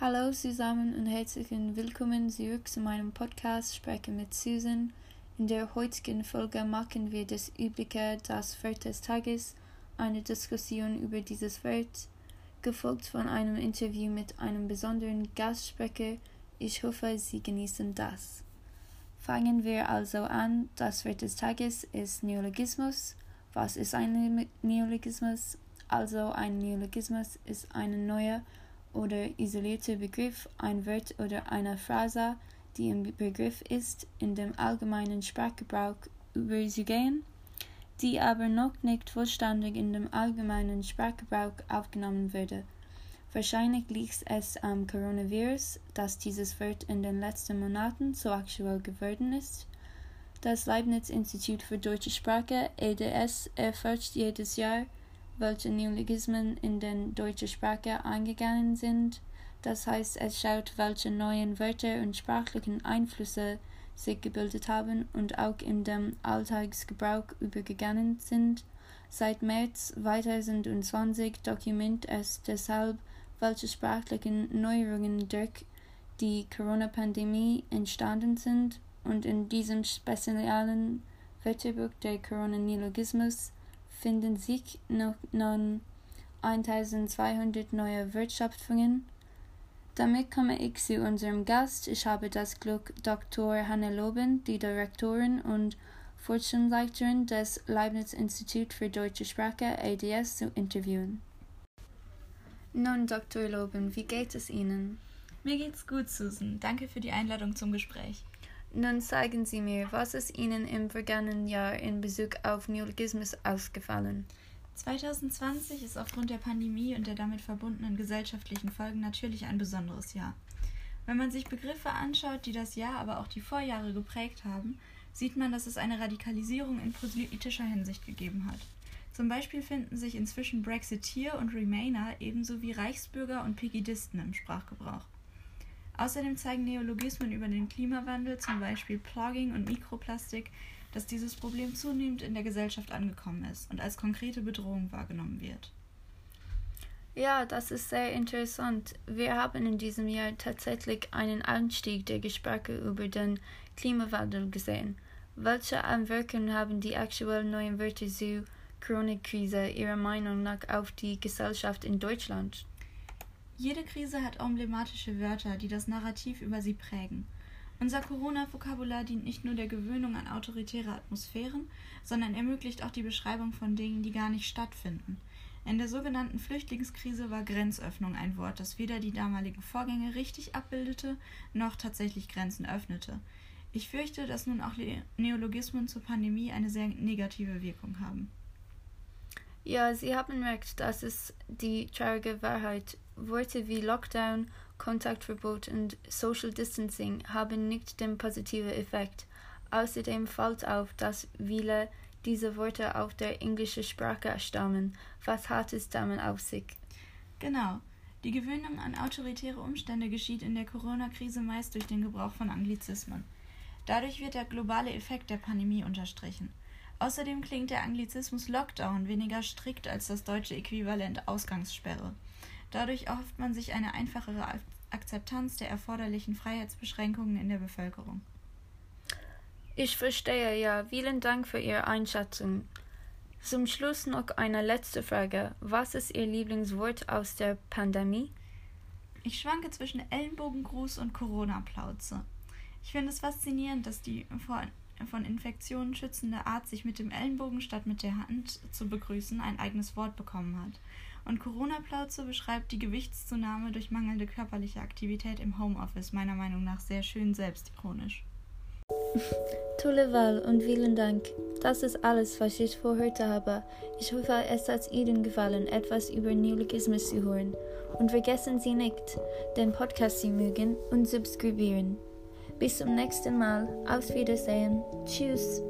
Hallo zusammen und herzlich willkommen zurück zu meinem Podcast Spreche mit Susan. In der heutigen Folge machen wir das übliche Das Wort des Tages, eine Diskussion über dieses Wort, gefolgt von einem Interview mit einem besonderen Gastsprecher. Ich hoffe, Sie genießen das. Fangen wir also an. Das Wort des Tages ist Neologismus. Was ist ein Neologismus? Also ein Neologismus ist eine neue oder isolierter Begriff, ein Wort oder eine Phrase, die im Begriff ist, in dem allgemeinen Sprachgebrauch überzugehen, die aber noch nicht vollständig in dem allgemeinen Sprachgebrauch aufgenommen wurde. Wahrscheinlich liegt es am Coronavirus, dass dieses Wort in den letzten Monaten so aktuell geworden ist. Das Leibniz-Institut für deutsche Sprache EDS erforscht jedes Jahr welche Neologismen in den deutsche Sprache eingegangen sind. Das heißt, es schaut, welche neuen Wörter und sprachlichen Einflüsse sich gebildet haben und auch in dem Alltagsgebrauch übergegangen sind. Seit März 2020 dokumentiert es deshalb, welche sprachlichen Neuerungen durch die Corona-Pandemie entstanden sind und in diesem speziellen Wörterbuch der Corona-Neologismus finden sich noch 1200 neue Wirtschaftungen. Damit komme ich zu unserem Gast. Ich habe das Glück, Dr. Hanne Loben, die Direktorin und Forschungsleiterin des Leibniz Institut für Deutsche Sprache ADS zu interviewen. Nun, Dr. Loben, wie geht es Ihnen? Mir geht's gut, Susan. Danke für die Einladung zum Gespräch. Nun sagen Sie mir, was ist Ihnen im vergangenen Jahr in Bezug auf Neologismus aufgefallen? 2020 ist aufgrund der Pandemie und der damit verbundenen gesellschaftlichen Folgen natürlich ein besonderes Jahr. Wenn man sich Begriffe anschaut, die das Jahr, aber auch die Vorjahre geprägt haben, sieht man, dass es eine Radikalisierung in politischer Hinsicht gegeben hat. Zum Beispiel finden sich inzwischen Brexiteer und Remainer ebenso wie Reichsbürger und Pegidisten im Sprachgebrauch. Außerdem zeigen Neologismen über den Klimawandel, zum Beispiel Plugging und Mikroplastik, dass dieses Problem zunehmend in der Gesellschaft angekommen ist und als konkrete Bedrohung wahrgenommen wird. Ja, das ist sehr interessant. Wir haben in diesem Jahr tatsächlich einen Anstieg der Gespräche über den Klimawandel gesehen. Welche Anwirkungen haben die aktuellen neuen Wörter zur Corona-Krise Ihrer Meinung nach auf die Gesellschaft in Deutschland? Jede Krise hat emblematische Wörter, die das Narrativ über sie prägen. Unser Corona-Vokabular dient nicht nur der Gewöhnung an autoritäre Atmosphären, sondern ermöglicht auch die Beschreibung von Dingen, die gar nicht stattfinden. In der sogenannten Flüchtlingskrise war Grenzöffnung ein Wort, das weder die damaligen Vorgänge richtig abbildete, noch tatsächlich Grenzen öffnete. Ich fürchte, dass nun auch Neologismen zur Pandemie eine sehr negative Wirkung haben. Ja, Sie haben recht, das ist die traurige Wahrheit. Worte wie Lockdown, Kontaktverbot und Social Distancing haben nicht den positiven Effekt. Außerdem fällt auf, dass viele dieser Worte aus der englischen Sprache stammen. Was hat es damit auf sich? Genau. Die Gewöhnung an autoritäre Umstände geschieht in der Corona-Krise meist durch den Gebrauch von Anglizismen. Dadurch wird der globale Effekt der Pandemie unterstrichen. Außerdem klingt der Anglizismus Lockdown weniger strikt als das deutsche Äquivalent Ausgangssperre. Dadurch erhofft man sich eine einfachere Akzeptanz der erforderlichen Freiheitsbeschränkungen in der Bevölkerung. Ich verstehe ja. Vielen Dank für Ihre Einschätzung. Zum Schluss noch eine letzte Frage. Was ist Ihr Lieblingswort aus der Pandemie? Ich schwanke zwischen Ellenbogengruß und Corona-Plauze. Ich finde es faszinierend, dass die von Infektionen schützende Art, sich mit dem Ellenbogen statt mit der Hand zu begrüßen, ein eigenes Wort bekommen hat. Und Corona-Plauze beschreibt die Gewichtszunahme durch mangelnde körperliche Aktivität im Homeoffice, meiner Meinung nach sehr schön selbstironisch. Tolle Wahl und vielen Dank. Das ist alles, was ich für heute habe. Ich hoffe, es hat Ihnen gefallen, etwas über Neologismus zu hören. Und vergessen Sie nicht, den Podcast zu mögen und subskribieren. Bis zum nächsten Mal. Auf Wiedersehen. Tschüss.